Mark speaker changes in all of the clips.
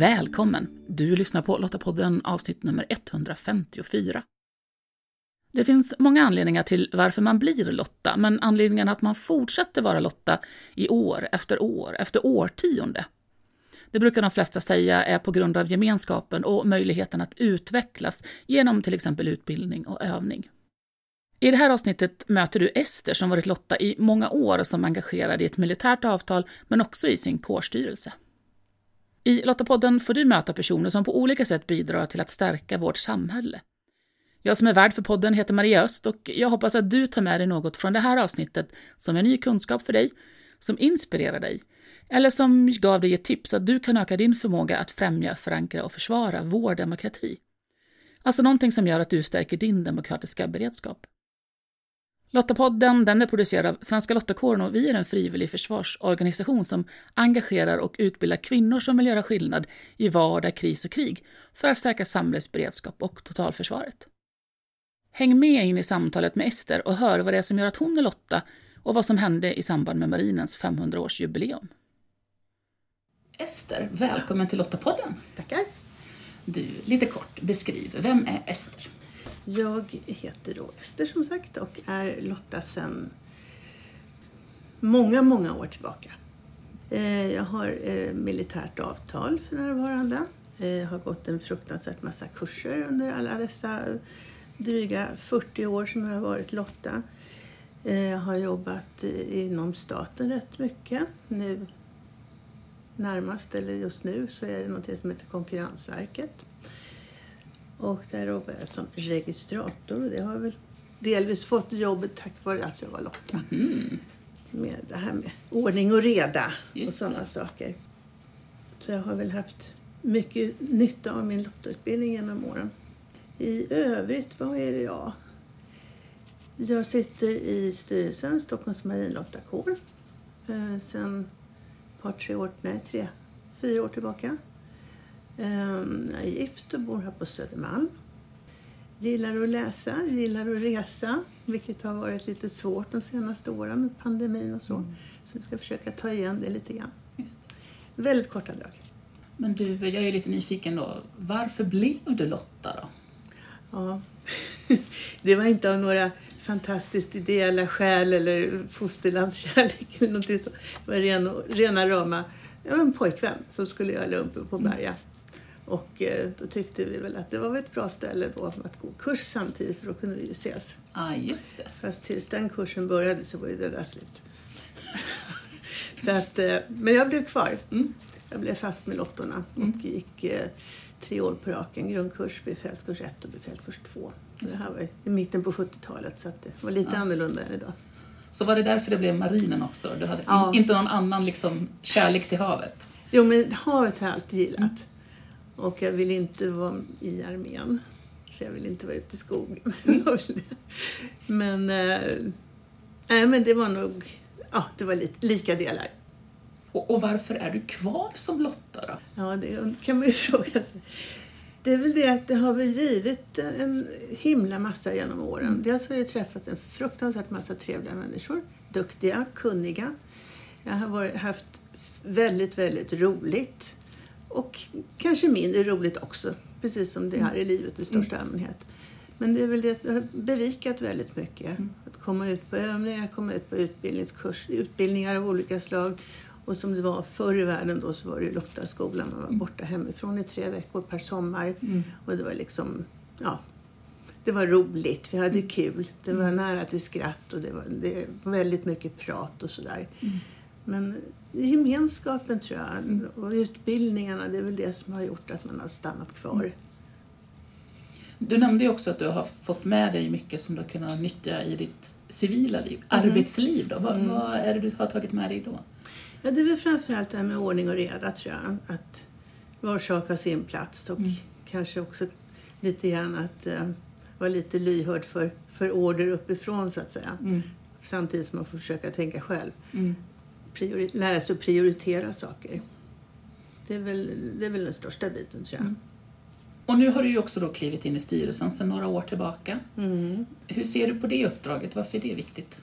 Speaker 1: Välkommen! Du lyssnar på Lottapodden avsnitt nummer 154. Det finns många anledningar till varför man blir Lotta, men anledningen att man fortsätter vara Lotta i år efter år efter årtionde. Det brukar de flesta säga är på grund av gemenskapen och möjligheten att utvecklas genom till exempel utbildning och övning. I det här avsnittet möter du Ester som varit Lotta i många år och som engagerad i ett militärt avtal men också i sin kårstyrelse. I Lottapodden får du möta personer som på olika sätt bidrar till att stärka vårt samhälle. Jag som är värd för podden heter Maria Öst och jag hoppas att du tar med dig något från det här avsnittet som är ny kunskap för dig, som inspirerar dig eller som gav dig ett tips att du kan öka din förmåga att främja, förankra och försvara vår demokrati. Alltså någonting som gör att du stärker din demokratiska beredskap. Lottapodden den är producerad av Svenska Lottakåren och vi är en frivillig försvarsorganisation som engagerar och utbildar kvinnor som vill göra skillnad i vardag, kris och krig för att stärka samhällets beredskap och totalförsvaret. Häng med in i samtalet med Ester och hör vad det är som gör att hon är Lotta och vad som hände i samband med marinens 500-årsjubileum. Ester, välkommen till Lottapodden.
Speaker 2: Tackar.
Speaker 1: Du, lite kort, beskriv, vem är Ester?
Speaker 2: Jag heter då Ester som sagt och är Lotta sedan många, många år tillbaka. Eh, jag har eh, militärt avtal för närvarande. Jag har gått en fruktansvärt massa kurser under alla dessa dryga 40 år som jag har varit Lotta. Jag har jobbat inom staten rätt mycket. Nu närmast, eller just nu, så är det något som heter Konkurrensverket. Och där jobbar jag som registrator och det har väl delvis fått jobbet tack vare att jag var Lotta. Mm. Med det här med ordning och reda Just och sådana saker. Så jag har väl haft mycket nytta av min Lottautbildning genom åren. I övrigt, vad är det jag? Jag sitter i styrelsen Stockholms marinlottakår eh, sen ett par, tre år, nej tre, fyra år tillbaka. Ehm, jag är gift och bor här på Södermalm. Gillar att läsa, gillar att resa, vilket har varit lite svårt de senaste åren med pandemin och så. Mm. Så vi ska försöka ta igen det lite grann. Just. Väldigt korta drag.
Speaker 1: Men du, jag är lite nyfiken då. Varför blev du Lotta då?
Speaker 2: Ja, det var inte av några fantastiskt ideella skäl eller fosterlandskärlek eller någonting så. Det var rena, rena rama, jag var en pojkvän som skulle göra lumpen på Berga. Mm. Och eh, då tyckte vi väl att det var ett bra ställe då att gå kurs samtidigt för då kunde vi ju ses.
Speaker 1: Ja, ah, just det.
Speaker 2: Fast tills den kursen började så var ju det där slut. så att, eh, men jag blev kvar. Mm. Jag blev fast med lottorna mm. och gick eh, tre år på raken. Grundkurs, befälskurs 1 och befälskurs 2. Det här var i mitten på 70-talet så att det var lite ja. annorlunda än idag.
Speaker 1: Så var det därför det blev marinen också? Du hade ja. inte någon annan liksom, kärlek till havet?
Speaker 2: Jo, men havet har jag alltid gillat. Mm. Och jag vill inte vara i armén. För jag vill inte vara ute i skogen. men, äh, men det var nog ja, det var lite, lika delar.
Speaker 1: Och, och, varför är du kvar som Lotta då?
Speaker 2: Ja, det kan man ju fråga sig. Det är väl det att det har väl givit en himla massa genom åren. Mm. Dels har jag träffat en fruktansvärt massa trevliga människor. Duktiga, kunniga. Jag har varit, haft väldigt, väldigt roligt. Och kanske mindre roligt också, precis som det är i livet i största mm. allmänhet. Men det är väl det som har berikat väldigt mycket. Mm. Att komma ut på övningar, komma ut på utbildningskurs, utbildningar av olika slag. Och som det var förr i världen då så var det Lottaskolan. Man var mm. borta hemifrån i tre veckor per sommar. Mm. Och det var liksom, ja, det var roligt. Vi hade kul. Det var nära till skratt och det var, det var väldigt mycket prat och sådär. Mm. Men gemenskapen tror jag mm. och utbildningarna, det är väl det som har gjort att man har stannat kvar. Mm.
Speaker 1: Du nämnde ju också att du har fått med dig mycket som du har kunnat nyttja i ditt civila liv, mm. arbetsliv. Då. Vad, mm. vad, är det du har tagit med dig då?
Speaker 2: Ja, det är väl framförallt det här med ordning och reda tror jag. Att var sak har sin plats och kanske också lite grann att uh, vara lite lyhörd för, för order uppifrån så att säga. Mm. Samtidigt som man får försöka tänka själv. Mm lära sig att prioritera saker. Det är, väl, det är väl den största biten tror jag. Mm.
Speaker 1: Och nu har du ju också då klivit in i styrelsen sedan några år tillbaka. Mm. Hur ser du på det uppdraget? Varför är det viktigt?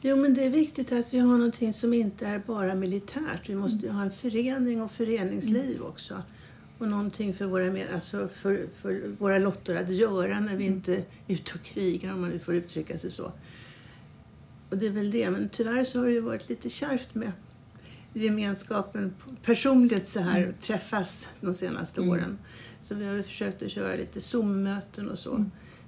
Speaker 2: Jo, men det är viktigt att vi har någonting som inte är bara militärt. Vi måste ju ha en förening och föreningsliv också. Och någonting för våra, alltså för, för våra lottor att göra när vi inte är ute och krigar, om man nu får uttrycka sig så. Och det är väl det. Men tyvärr så har det ju varit lite kärvt med gemenskapen personligt så här, träffas de senaste åren. Så vi har försökt att köra lite Zoom-möten och så.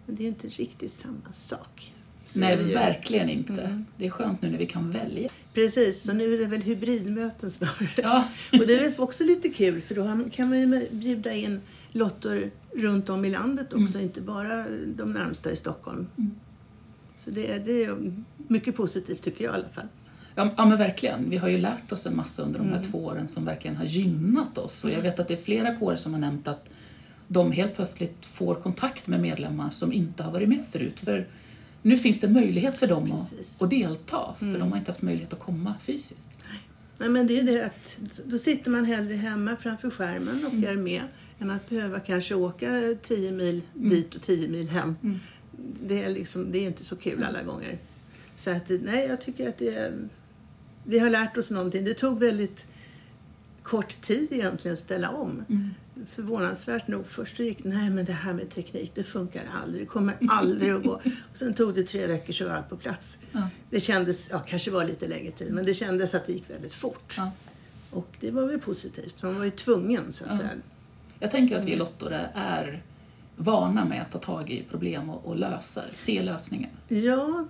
Speaker 2: Men det är inte riktigt samma sak. Så
Speaker 1: Nej, verkligen inte. Det är skönt nu när vi kan välja.
Speaker 2: Precis, så nu är det väl hybridmöten snarare.
Speaker 1: Ja.
Speaker 2: Och det är väl också lite kul för då kan man ju bjuda in lottor runt om i landet också, inte bara de närmsta i Stockholm. Så det är, det är mycket positivt tycker jag i alla fall.
Speaker 1: Ja, ja men verkligen. Vi har ju lärt oss en massa under de här två åren som verkligen har gynnat oss. Och jag vet att det är flera kårer som har nämnt att de helt plötsligt får kontakt med medlemmar som inte har varit med förut. För nu finns det möjlighet för dem att, att delta, för de har inte haft möjlighet att komma fysiskt.
Speaker 2: Nej, men det är det att då sitter man hellre hemma framför skärmen och är med än att behöva kanske åka 10 mil dit och 10 mil hem. Det, är liksom, det är inte så kul alla gånger. Så att, nej, jag tycker att det vi har lärt oss någonting. Det tog väldigt kort tid egentligen att ställa om. Förvånansvärt nog. Först gick nej men det här med teknik, det funkar aldrig. Det kommer aldrig att gå. Och sen tog det tre veckor så var allt på plats.
Speaker 1: Ja.
Speaker 2: Det kändes, ja kanske var lite längre tid, men det kändes att det gick väldigt fort.
Speaker 1: Ja.
Speaker 2: Och det var väl positivt. Man var ju tvungen så att
Speaker 1: Ja.
Speaker 2: säga.
Speaker 1: Jag tänker att vi lottore är vana med att ta tag i problem och, och lösa, se lösningar.
Speaker 2: Ja,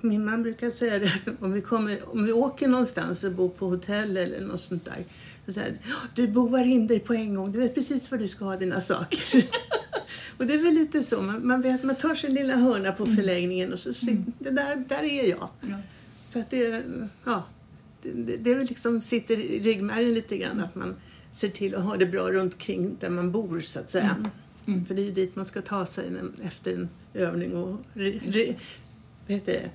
Speaker 2: min man brukar säga det att om vi, kommer, om vi åker någonstans och bor på hotell eller något sånt där. Så säger du boar in dig på en gång, du vet precis var du ska ha dina saker. och det är väl lite så, man, man, vet, man tar sin lilla hörna på förläggningen och så sitter, det där, där är jag.
Speaker 1: Ja.
Speaker 2: Så att det, ja, det, det, det är väl liksom sitter i ryggmärgen lite grann att man ser till att ha det bra runt omkring där man bor så att säga.
Speaker 1: Mm.
Speaker 2: För det är ju dit man ska ta sig efter en övning och re, re, vad heter det?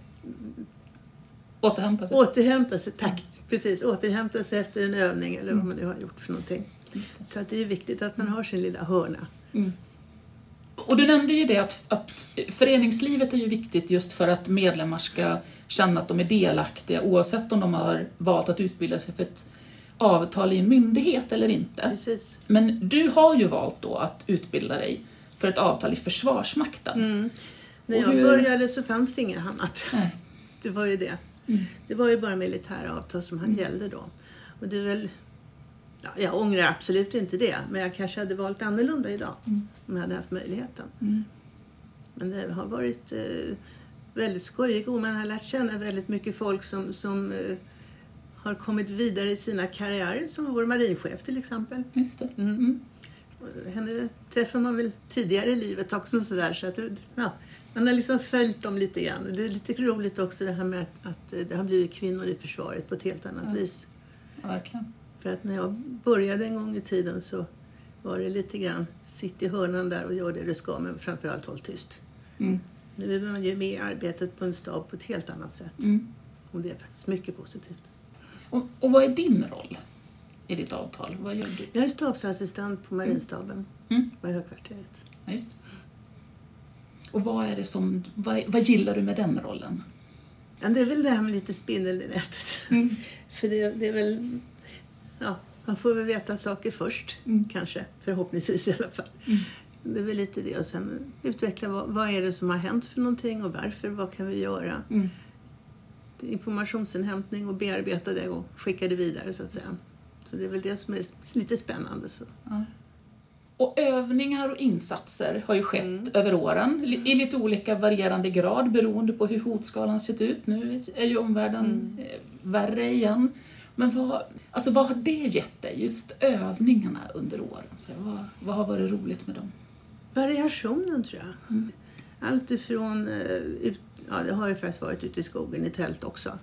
Speaker 1: Återhämta sig.
Speaker 2: återhämta sig. Tack! Precis, återhämta sig efter en övning eller vad man nu har gjort för någonting. Så att det är viktigt att man har sin lilla hörna.
Speaker 1: Och du nämnde ju det att, att föreningslivet är ju viktigt just för att medlemmar ska känna att de är delaktiga oavsett om de har valt att utbilda sig för ett avtal i en myndighet eller inte.
Speaker 2: Precis.
Speaker 1: Men du har ju valt då att utbilda dig för ett avtal i Försvarsmakten.
Speaker 2: Mm. När jag
Speaker 1: hur-
Speaker 2: började så fanns det inget annat.
Speaker 1: Nej.
Speaker 2: Det var ju det. Det var ju bara militära avtal som han gällde då. Och det är väl... Ja, jag ångrar absolut inte det, men jag kanske hade valt annorlunda idag om jag hade haft möjligheten. Men det har varit eh, väldigt skojigt och man har lärt känna väldigt mycket folk som, som eh, har kommit vidare i sina karriärer, som vår marinchef till exempel.
Speaker 1: Just det. Mm.
Speaker 2: Och Henne träffar man väl tidigare i livet också sådär, så att ja, man har liksom följt dem lite grann. Det är lite roligt också det här med att, att det har blivit kvinnor i försvaret på ett helt annat vis.
Speaker 1: Ja, verkligen.
Speaker 2: För att när jag började en gång i tiden så var det lite grann sitt i hörnan där och gör det du ska men framförallt håll tyst.
Speaker 1: Mm.
Speaker 2: Nu är man ju med i arbetet på en stab på ett helt annat sätt.
Speaker 1: Mm.
Speaker 2: Och det är faktiskt mycket positivt.
Speaker 1: Och, och vad är din roll i ditt avtal? Vad gör du?
Speaker 2: Jag är stabsassistent på marinstaben
Speaker 1: Mm.
Speaker 2: på högkvarteret.
Speaker 1: Ja, just. Och vad är det som, vad, vad gillar du med den rollen?
Speaker 2: Ja, det är väl det här med lite spindel i nätet.
Speaker 1: Mm.
Speaker 2: För det, det är väl... Ja, man får väl veta saker först,
Speaker 1: Mm.
Speaker 2: kanske. Förhoppningsvis i alla fall. Det är väl lite det. Och sen utveckla vad, vad är det som har hänt för någonting och varför. Vad kan vi göra?
Speaker 1: Mm.
Speaker 2: Informationsinhämtning och bearbeta det och skicka det vidare så att säga. Så det är väl det som är lite spännande. Så.
Speaker 1: Ja. Och övningar och insatser har ju skett över åren i lite olika varierande grad beroende på hur hotskalan sett ut. Nu är ju omvärlden eh, värre igen. Men vad, alltså vad har det gett dig, just övningarna under åren? Så vad, vad har varit roligt med dem?
Speaker 2: Variationen tror jag. Allt ifrån, eh, ut, ja det har ju faktiskt varit ute i skogen i tält också,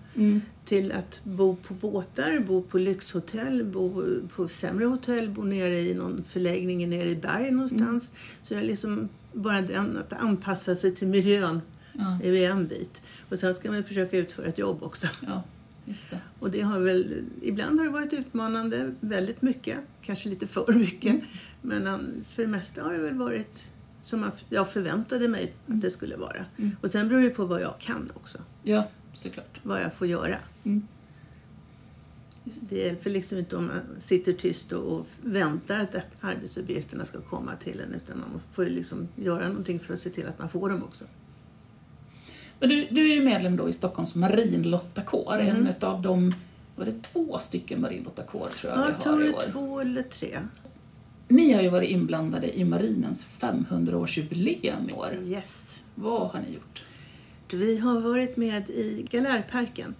Speaker 2: till att bo på båtar, bo på lyxhotell, bo på sämre hotell, bo nere i någon förläggning nere i berg någonstans. Så det är liksom bara den, att anpassa sig till miljön
Speaker 1: Ja.
Speaker 2: är ju en bit. Och sen ska man försöka utföra ett jobb också.
Speaker 1: Ja, just det.
Speaker 2: Och det har väl, ibland har det varit utmanande, väldigt mycket, kanske lite för mycket. Men an- för det mesta har det väl varit som jag förväntade mig att det skulle vara. Och sen beror det på vad jag kan också.
Speaker 1: Ja, såklart.
Speaker 2: vad jag får göra.
Speaker 1: Mm. Just det.
Speaker 2: Det hjälper liksom inte om man sitter tyst och, och väntar att arbetsuppgifterna ska komma till en utan man får ju liksom göra någonting för att se till att man får dem också.
Speaker 1: Men du, du är ju medlem då i Stockholms marinlottakår,
Speaker 2: Mm.
Speaker 1: en av de, var det två stycken marinlottakår tror jag
Speaker 2: Ja,
Speaker 1: vi
Speaker 2: jag tror
Speaker 1: har
Speaker 2: det
Speaker 1: i
Speaker 2: är
Speaker 1: år.
Speaker 2: två eller tre.
Speaker 1: Ni har ju varit inblandade i marinens 500-årsjubileum i år.
Speaker 2: Yes.
Speaker 1: Vad har ni gjort?
Speaker 2: Vi har varit med i Galärparken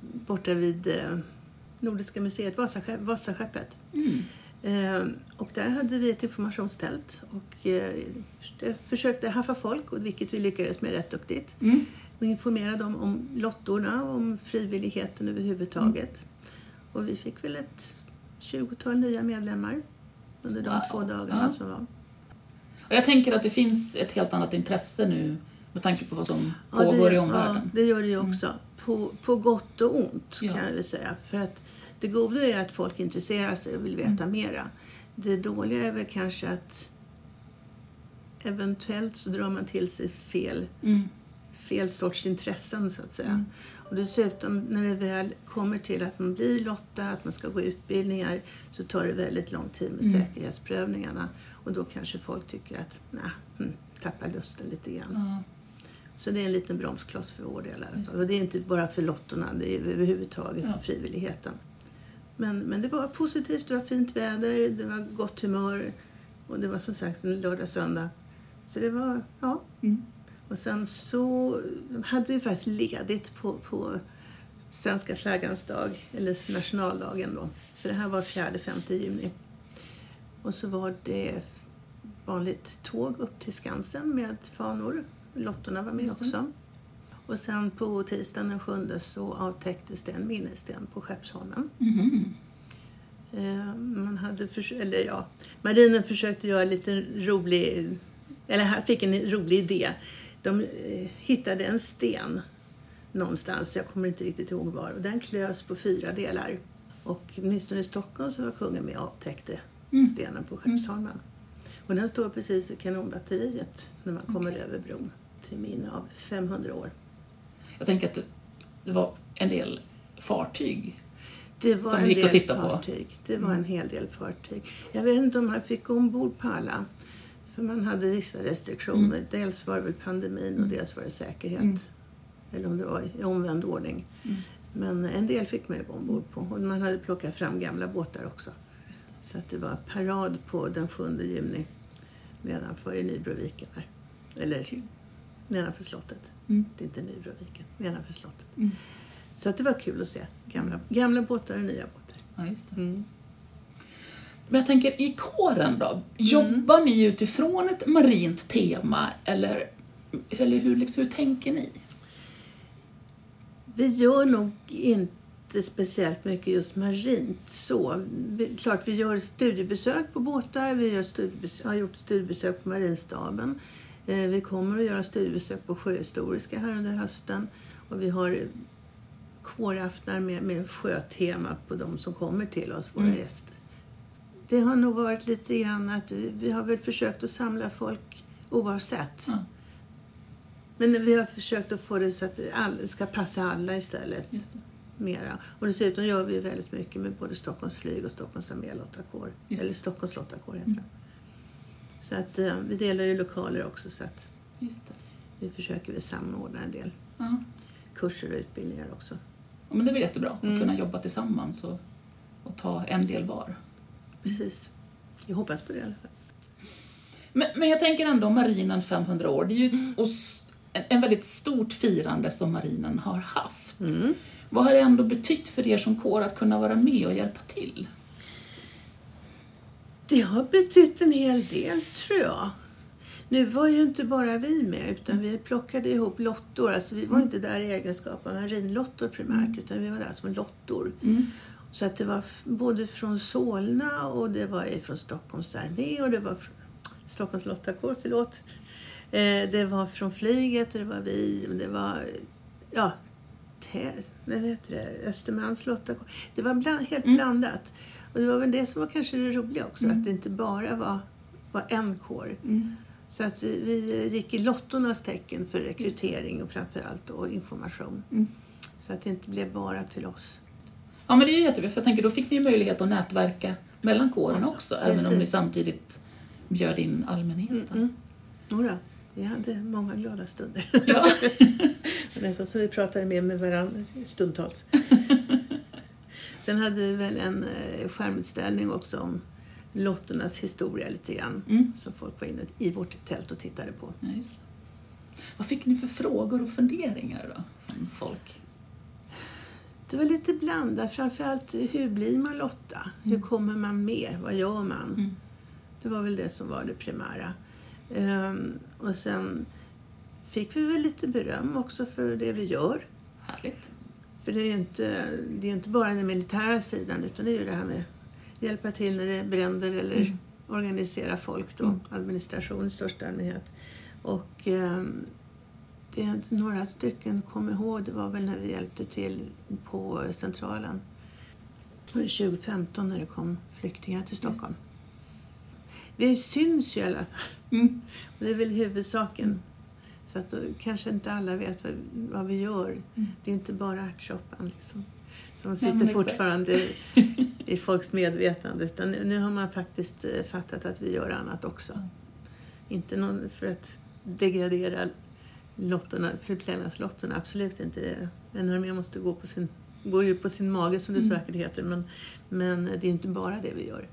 Speaker 2: borta vid eh, Nordiska museet, Vasaskepp, Vasaskeppet.
Speaker 1: Mm.
Speaker 2: Eh, och där hade vi ett informationstält och eh, försökte haffa folk, vilket vi lyckades med rätt duktigt.
Speaker 1: Mm.
Speaker 2: Och informera dem om lottorna och om frivilligheten överhuvudtaget. Och vi fick väl ett 20-tal nya medlemmar under de
Speaker 1: Wow.
Speaker 2: två dagarna
Speaker 1: Ja.
Speaker 2: som var.
Speaker 1: Och jag tänker att det finns ett helt annat intresse nu med tanke på vad som
Speaker 2: Ja,
Speaker 1: pågår
Speaker 2: det,
Speaker 1: i omvärlden.
Speaker 2: Ja, det gör det ju också. På, på gott och ont
Speaker 1: Ja.
Speaker 2: kan jag väl säga. För att det goda är att folk intresserar sig och vill veta
Speaker 1: Mm.
Speaker 2: mera. Det dåliga är väl kanske att eventuellt så drar man till sig fel,
Speaker 1: Mm.
Speaker 2: fel sorts intressen så att säga.
Speaker 1: Mm.
Speaker 2: Och dessutom när det väl kommer till att man blir lotta, att man ska gå utbildningar så tar det väldigt lång tid med
Speaker 1: Mm.
Speaker 2: säkerhetsprövningarna. Och då kanske folk tycker att, nej, hm, tappar lusten lite grann.
Speaker 1: Ja.
Speaker 2: Så det är en liten bromskloss för vår del. fall. Och det är inte bara för lottorna, det är överhuvudtaget
Speaker 1: Ja.
Speaker 2: för frivilligheten. Men, men det var positivt, det var fint väder, det var gott humör och det var som sagt en lördag, söndag. Så det var, ja.
Speaker 1: Mm.
Speaker 2: Och sen så hade vi faktiskt ledigt på, på svenska flaggans dag, eller nationaldagen då. För det här var 4-5 juni. Och så var det vanligt tåg upp till Skansen med fanor. Lottorna var med också. Och sen på tisdagen den 7 så avtäcktes det en minnessten på Skeppsholmen. Eh, Man hade eller ja, marinen försökte göra lite rolig, eller fick en rolig idé. De eh, hittade en sten någonstans, jag kommer inte riktigt ihåg var, och den klös på fyra delar. Och åtminstone i Stockholm så var kungen med och avtäckte
Speaker 1: Mm.
Speaker 2: stenen på Skeppsholmen. Och den står precis vid kanonbatteriet när man kommer
Speaker 1: Okej.
Speaker 2: över bron till minne av 500 år.
Speaker 1: Jag tänker att det- var en del fartyg.
Speaker 2: Det var
Speaker 1: Som
Speaker 2: en
Speaker 1: gick att
Speaker 2: del
Speaker 1: titta på.
Speaker 2: fartyg. Det var
Speaker 1: Mm.
Speaker 2: en hel del fartyg. Jag vet inte om man fick ombord på alla. För man hade vissa restriktioner. Dels var det pandemin och
Speaker 1: Mm.
Speaker 2: dels var det säkerhet.
Speaker 1: Mm.
Speaker 2: Eller om det var i omvänd ordning.
Speaker 1: Mm.
Speaker 2: Men en del fick man ju gå ombord på. Och man hade plockat fram gamla båtar också. Så att det var parad på den 7 juni nedanför i Nybroviken. Här. Eller
Speaker 1: Kul.
Speaker 2: nedanför slottet.
Speaker 1: Mm.
Speaker 2: Det är inte Nybroviken, nedanför slottet.
Speaker 1: Mm.
Speaker 2: Så att det var kul att se. Gamla, gamla båtar och nya båtar.
Speaker 1: Ja, just det.
Speaker 2: Mm.
Speaker 1: Men jag tänker, i kåren då? Jobbar ni utifrån ett marint tema eller, eller hur, liksom, hur tänker ni?
Speaker 2: Vi gör nog inte speciellt mycket just marint så. Vi, klart, vi gör studiebesök på båtar, vi studiebesök, har gjort studiebesök på Marinstaben. Eh, vi kommer att göra studiebesök på Sjöhistoriska här under hösten. Och vi har kåraftnar med, med sjötema på de som kommer till oss, våra
Speaker 1: Mm.
Speaker 2: gäster. Det har nog varit lite grann att vi, har väl försökt att samla folk oavsett.
Speaker 1: Ja.
Speaker 2: Men vi har försökt att få det så att det ska passa alla istället.
Speaker 1: Just det.
Speaker 2: Mera. Och dessutom gör vi väldigt mycket med både Stockholms flyg och Stockholms armélottakår. Eller. Stockholms lottakår heter
Speaker 1: Mm.
Speaker 2: Så att eh, vi delar ju lokaler också så att vi försöker vi samordna en del
Speaker 1: Ja.
Speaker 2: kurser och utbildningar också.
Speaker 1: Ja, men det är väl jättebra
Speaker 2: Mm.
Speaker 1: att kunna jobba tillsammans och, och ta en del var.
Speaker 2: Precis. Jag hoppas på det i alla fall.
Speaker 1: Men, men jag tänker ändå marinen 500 år, det är ju och s- en, en väldigt stort firande som marinen har haft.
Speaker 2: Mm.
Speaker 1: Vad har det ändå betytt för er som kår att kunna vara med och hjälpa till?
Speaker 2: Det har betytt en hel del tror jag. Nu var ju inte bara vi med utan vi plockade ihop lottor. Alltså vi var inte där i egenskap av marinlottor primärt utan vi var där som lottor.
Speaker 1: Mm.
Speaker 2: Så att det var både från Solna och det var från Stockholms armé och det var från Stockholms lottakår, förlåt. Eh, det var från flyget och det var vi och det var ja, te, nej, vad heter det, Östermalms lottakår. Det var bland, helt
Speaker 1: Mm.
Speaker 2: blandat. Och det var väl det som var kanske det roliga också,
Speaker 1: Mm.
Speaker 2: att det inte bara var, var en kår.
Speaker 1: Mm.
Speaker 2: Så att vi, vi gick i lottornas tecken för rekrytering och framförallt då information.
Speaker 1: Mm.
Speaker 2: Så att det inte blev bara till oss.
Speaker 1: Ja men det är jättebra, för jag tänker då fick ni ju möjlighet att nätverka mellan kårerna också, även om ni samtidigt bjöd in allmänheten.
Speaker 2: Mm. Jodå, vi hade många glada stunder.
Speaker 1: Ja.
Speaker 2: Nästan så vi pratade mer med varandra stundtals. Sen hade vi väl en eh, skärmutställning också om lottornas historia lite grann.
Speaker 1: Mm.
Speaker 2: Som folk var inne i vårt tält och tittade på.
Speaker 1: Ja. Vad fick ni för frågor och funderingar då från folk?
Speaker 2: Det var lite blandat. Framförallt hur blir man Lotta? Hur kommer man med? Vad gör man?
Speaker 1: Mm.
Speaker 2: Det var väl det som var det primära. Ehm, och sen fick vi väl lite beröm också för det vi gör.
Speaker 1: Härligt.
Speaker 2: För det är ju inte, det är inte bara den militära sidan utan det är ju det här med att hjälpa till när det bränder eller
Speaker 1: Mm.
Speaker 2: organisera folk då,
Speaker 1: Mm.
Speaker 2: administration i största allmänhet. Och ehm, det några stycken kom ihåg, det var väl när vi hjälpte till på centralen. Det var 2015 när det kom flyktingar till Stockholm. Vi syns ju i alla fall.
Speaker 1: Mm.
Speaker 2: Och Det är väl huvudsaken. Så att då kanske inte alla vet vad, vad vi gör.
Speaker 1: Mm.
Speaker 2: Det är inte bara ärtsoppan liksom, som sitter
Speaker 1: exakt.
Speaker 2: fortfarande i folks medvetande. Utan nu, nu har man faktiskt eh, fattat att vi gör annat också.
Speaker 1: Ja.
Speaker 2: Inte någon för att degradera lottorna, förplägnadslottorna, absolut inte. det. En armé måste gå på sin, går ju på sin mage som det
Speaker 1: Mm.
Speaker 2: säkert heter. Men, men det är inte bara det vi gör.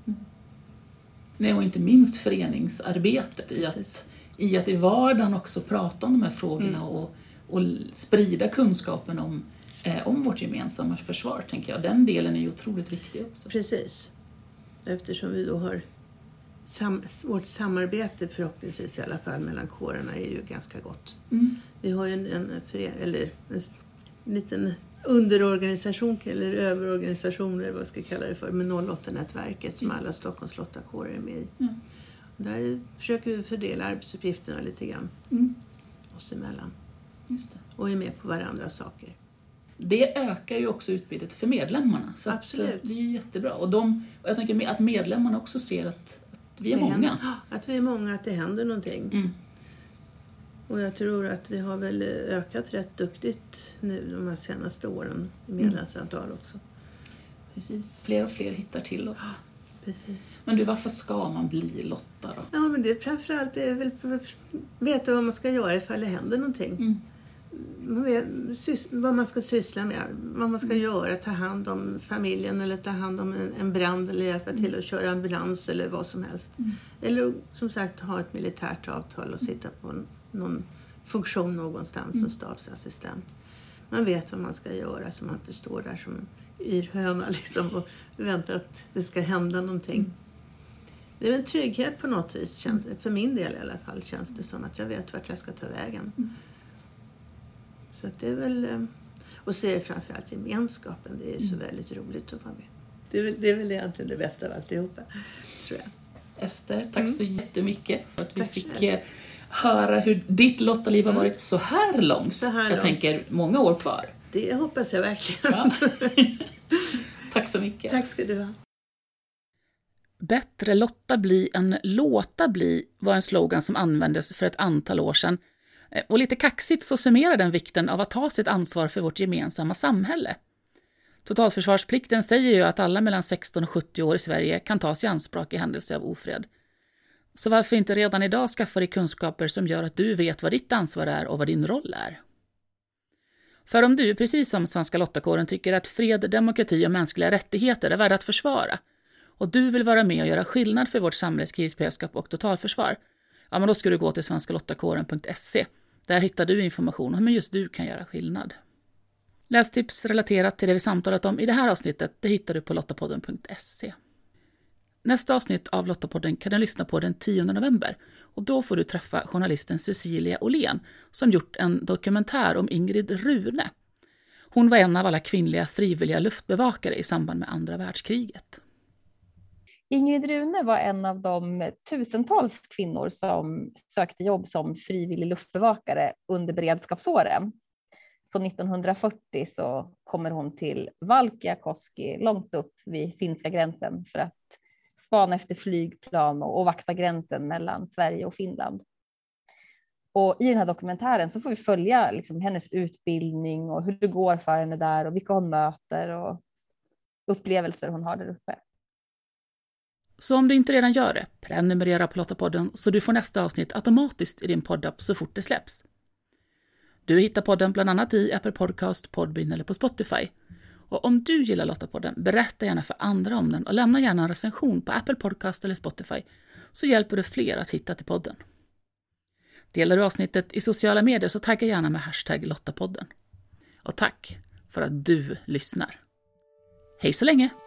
Speaker 1: Nej, och inte minst föreningsarbetet i att, i att i vardagen också prata om de här frågorna
Speaker 2: Mm.
Speaker 1: och, och sprida kunskapen om, eh, om vårt gemensamma försvar, tänker jag. Den delen är ju otroligt viktig också.
Speaker 2: Precis. Eftersom vi då har sam, vårt samarbete förhoppningsvis i alla fall mellan kårerna är ju ganska gott.
Speaker 1: Mm.
Speaker 2: Vi har ju en, en, eller en, s- liten underorganisation eller överorganisation eller vad jag ska kalla det för med 08-nätverket som alla Stockholms lottakårer är med i.
Speaker 1: Ja.
Speaker 2: Där försöker vi fördela arbetsuppgifterna lite grann
Speaker 1: Mm.
Speaker 2: oss emellan och är med på varandras saker.
Speaker 1: Det ökar ju också utbytet för medlemmarna. Så
Speaker 2: Absolut.
Speaker 1: eh, det är jättebra. Och, de, jag tänker att medlemmarna också ser att vi är många.
Speaker 2: händer- Att vi är många, att det händer någonting.
Speaker 1: Mm.
Speaker 2: Och jag tror att vi har väl ökat rätt duktigt nu de här senaste åren i medlemsantal också.
Speaker 1: Precis. Fler och fler hittar till oss.
Speaker 2: Precis.
Speaker 1: Men du, varför ska man bli Lotta då?
Speaker 2: Ja, men det är framförallt det är väl för att veta vad man ska göra ifall det händer någonting.
Speaker 1: Mm.
Speaker 2: Vad man ska syssla med, vad man ska
Speaker 1: Mm.
Speaker 2: göra, ta hand om familjen eller ta hand om en, en brand eller hjälpa till att köra ambulans eller vad som helst.
Speaker 1: Mm.
Speaker 2: Eller som sagt ha ett militärt avtal och sitta på någon funktion någonstans som stabsassistent. Man vet vad man ska göra så man inte står där som yrhöna liksom och väntar att det ska hända någonting. Det är en trygghet på något vis, känns, för min del i alla fall, känns det som att jag vet vart jag ska ta vägen. Så att det är väl... eh, Och så är det framförallt gemenskapen, det är så väldigt roligt att vara med. Det är, väl, det är väl egentligen det bästa av alltihopa, tror jag.
Speaker 1: Ester, tack så jättemycket för att vi
Speaker 2: Mm. Tack
Speaker 1: fick
Speaker 2: själv.
Speaker 1: eh, höra hur ditt Lottaliv har varit så här långt.
Speaker 2: Så här
Speaker 1: jag
Speaker 2: långt.
Speaker 1: tänker många år kvar.
Speaker 2: Det hoppas jag verkligen.
Speaker 1: Ja. tack så mycket.
Speaker 2: Tack ska du ha.
Speaker 1: Bättre lotta bli än låta bli var en slogan som användes för ett antal år sedan. Eh, och lite kaxigt så summerar den vikten av att ta sitt ansvar för vårt gemensamma samhälle. Totalförsvarsplikten säger ju att alla mellan 16 och 70 år i Sverige kan tas i anspråk i händelse av ofred. Så varför inte redan idag skaffa dig kunskaper som gör att du vet vad ditt ansvar är och vad din roll är? För om du, precis som Svenska Lottakåren, tycker att fred, demokrati och mänskliga rättigheter är värda att försvara och du vill vara med och göra skillnad för vårt samhälles krisberedskap och totalförsvar, ja men då ska du gå till svenskalottakåren.se. Där hittar du information om hur just du kan göra skillnad. Lästips relaterat till det vi samtalat om i det här avsnittet det hittar du på lottapodden.se. Nästa avsnitt av Lottapodden kan du lyssna på den 10 november och då får du träffa journalisten Cecilia Åhlén som gjort en dokumentär om Ingrid Rune. Hon var en av alla kvinnliga frivilliga luftbevakare i samband med andra världskriget.
Speaker 3: Ingrid Rune var en av de tusentals kvinnor som sökte jobb som frivillig luftbevakare under beredskapsåren. Så 1940 så kommer hon till Valkeakoski långt upp vid finska gränsen för att spana efter flygplan och, och vakta gränsen mellan Sverige och Finland. Och i den här dokumentären så får vi följa liksom hennes utbildning och hur det går för henne där och vilka hon möter och upplevelser hon har där uppe.
Speaker 1: Så om du inte redan gör det, prenumerera på Lottapodden så du får nästa avsnitt automatiskt i din poddapp så fort det släpps. Du hittar podden bland annat i Apple Podcast, Podbean eller på Spotify. Och om du gillar Lottapodden, berätta gärna för andra om den och lämna gärna en recension på Apple Podcast eller Spotify så hjälper du fler att hitta till podden. Delar du avsnittet i sociala medier så tagga gärna med hashtag Lottapodden. Och tack för att du lyssnar. Hej så länge!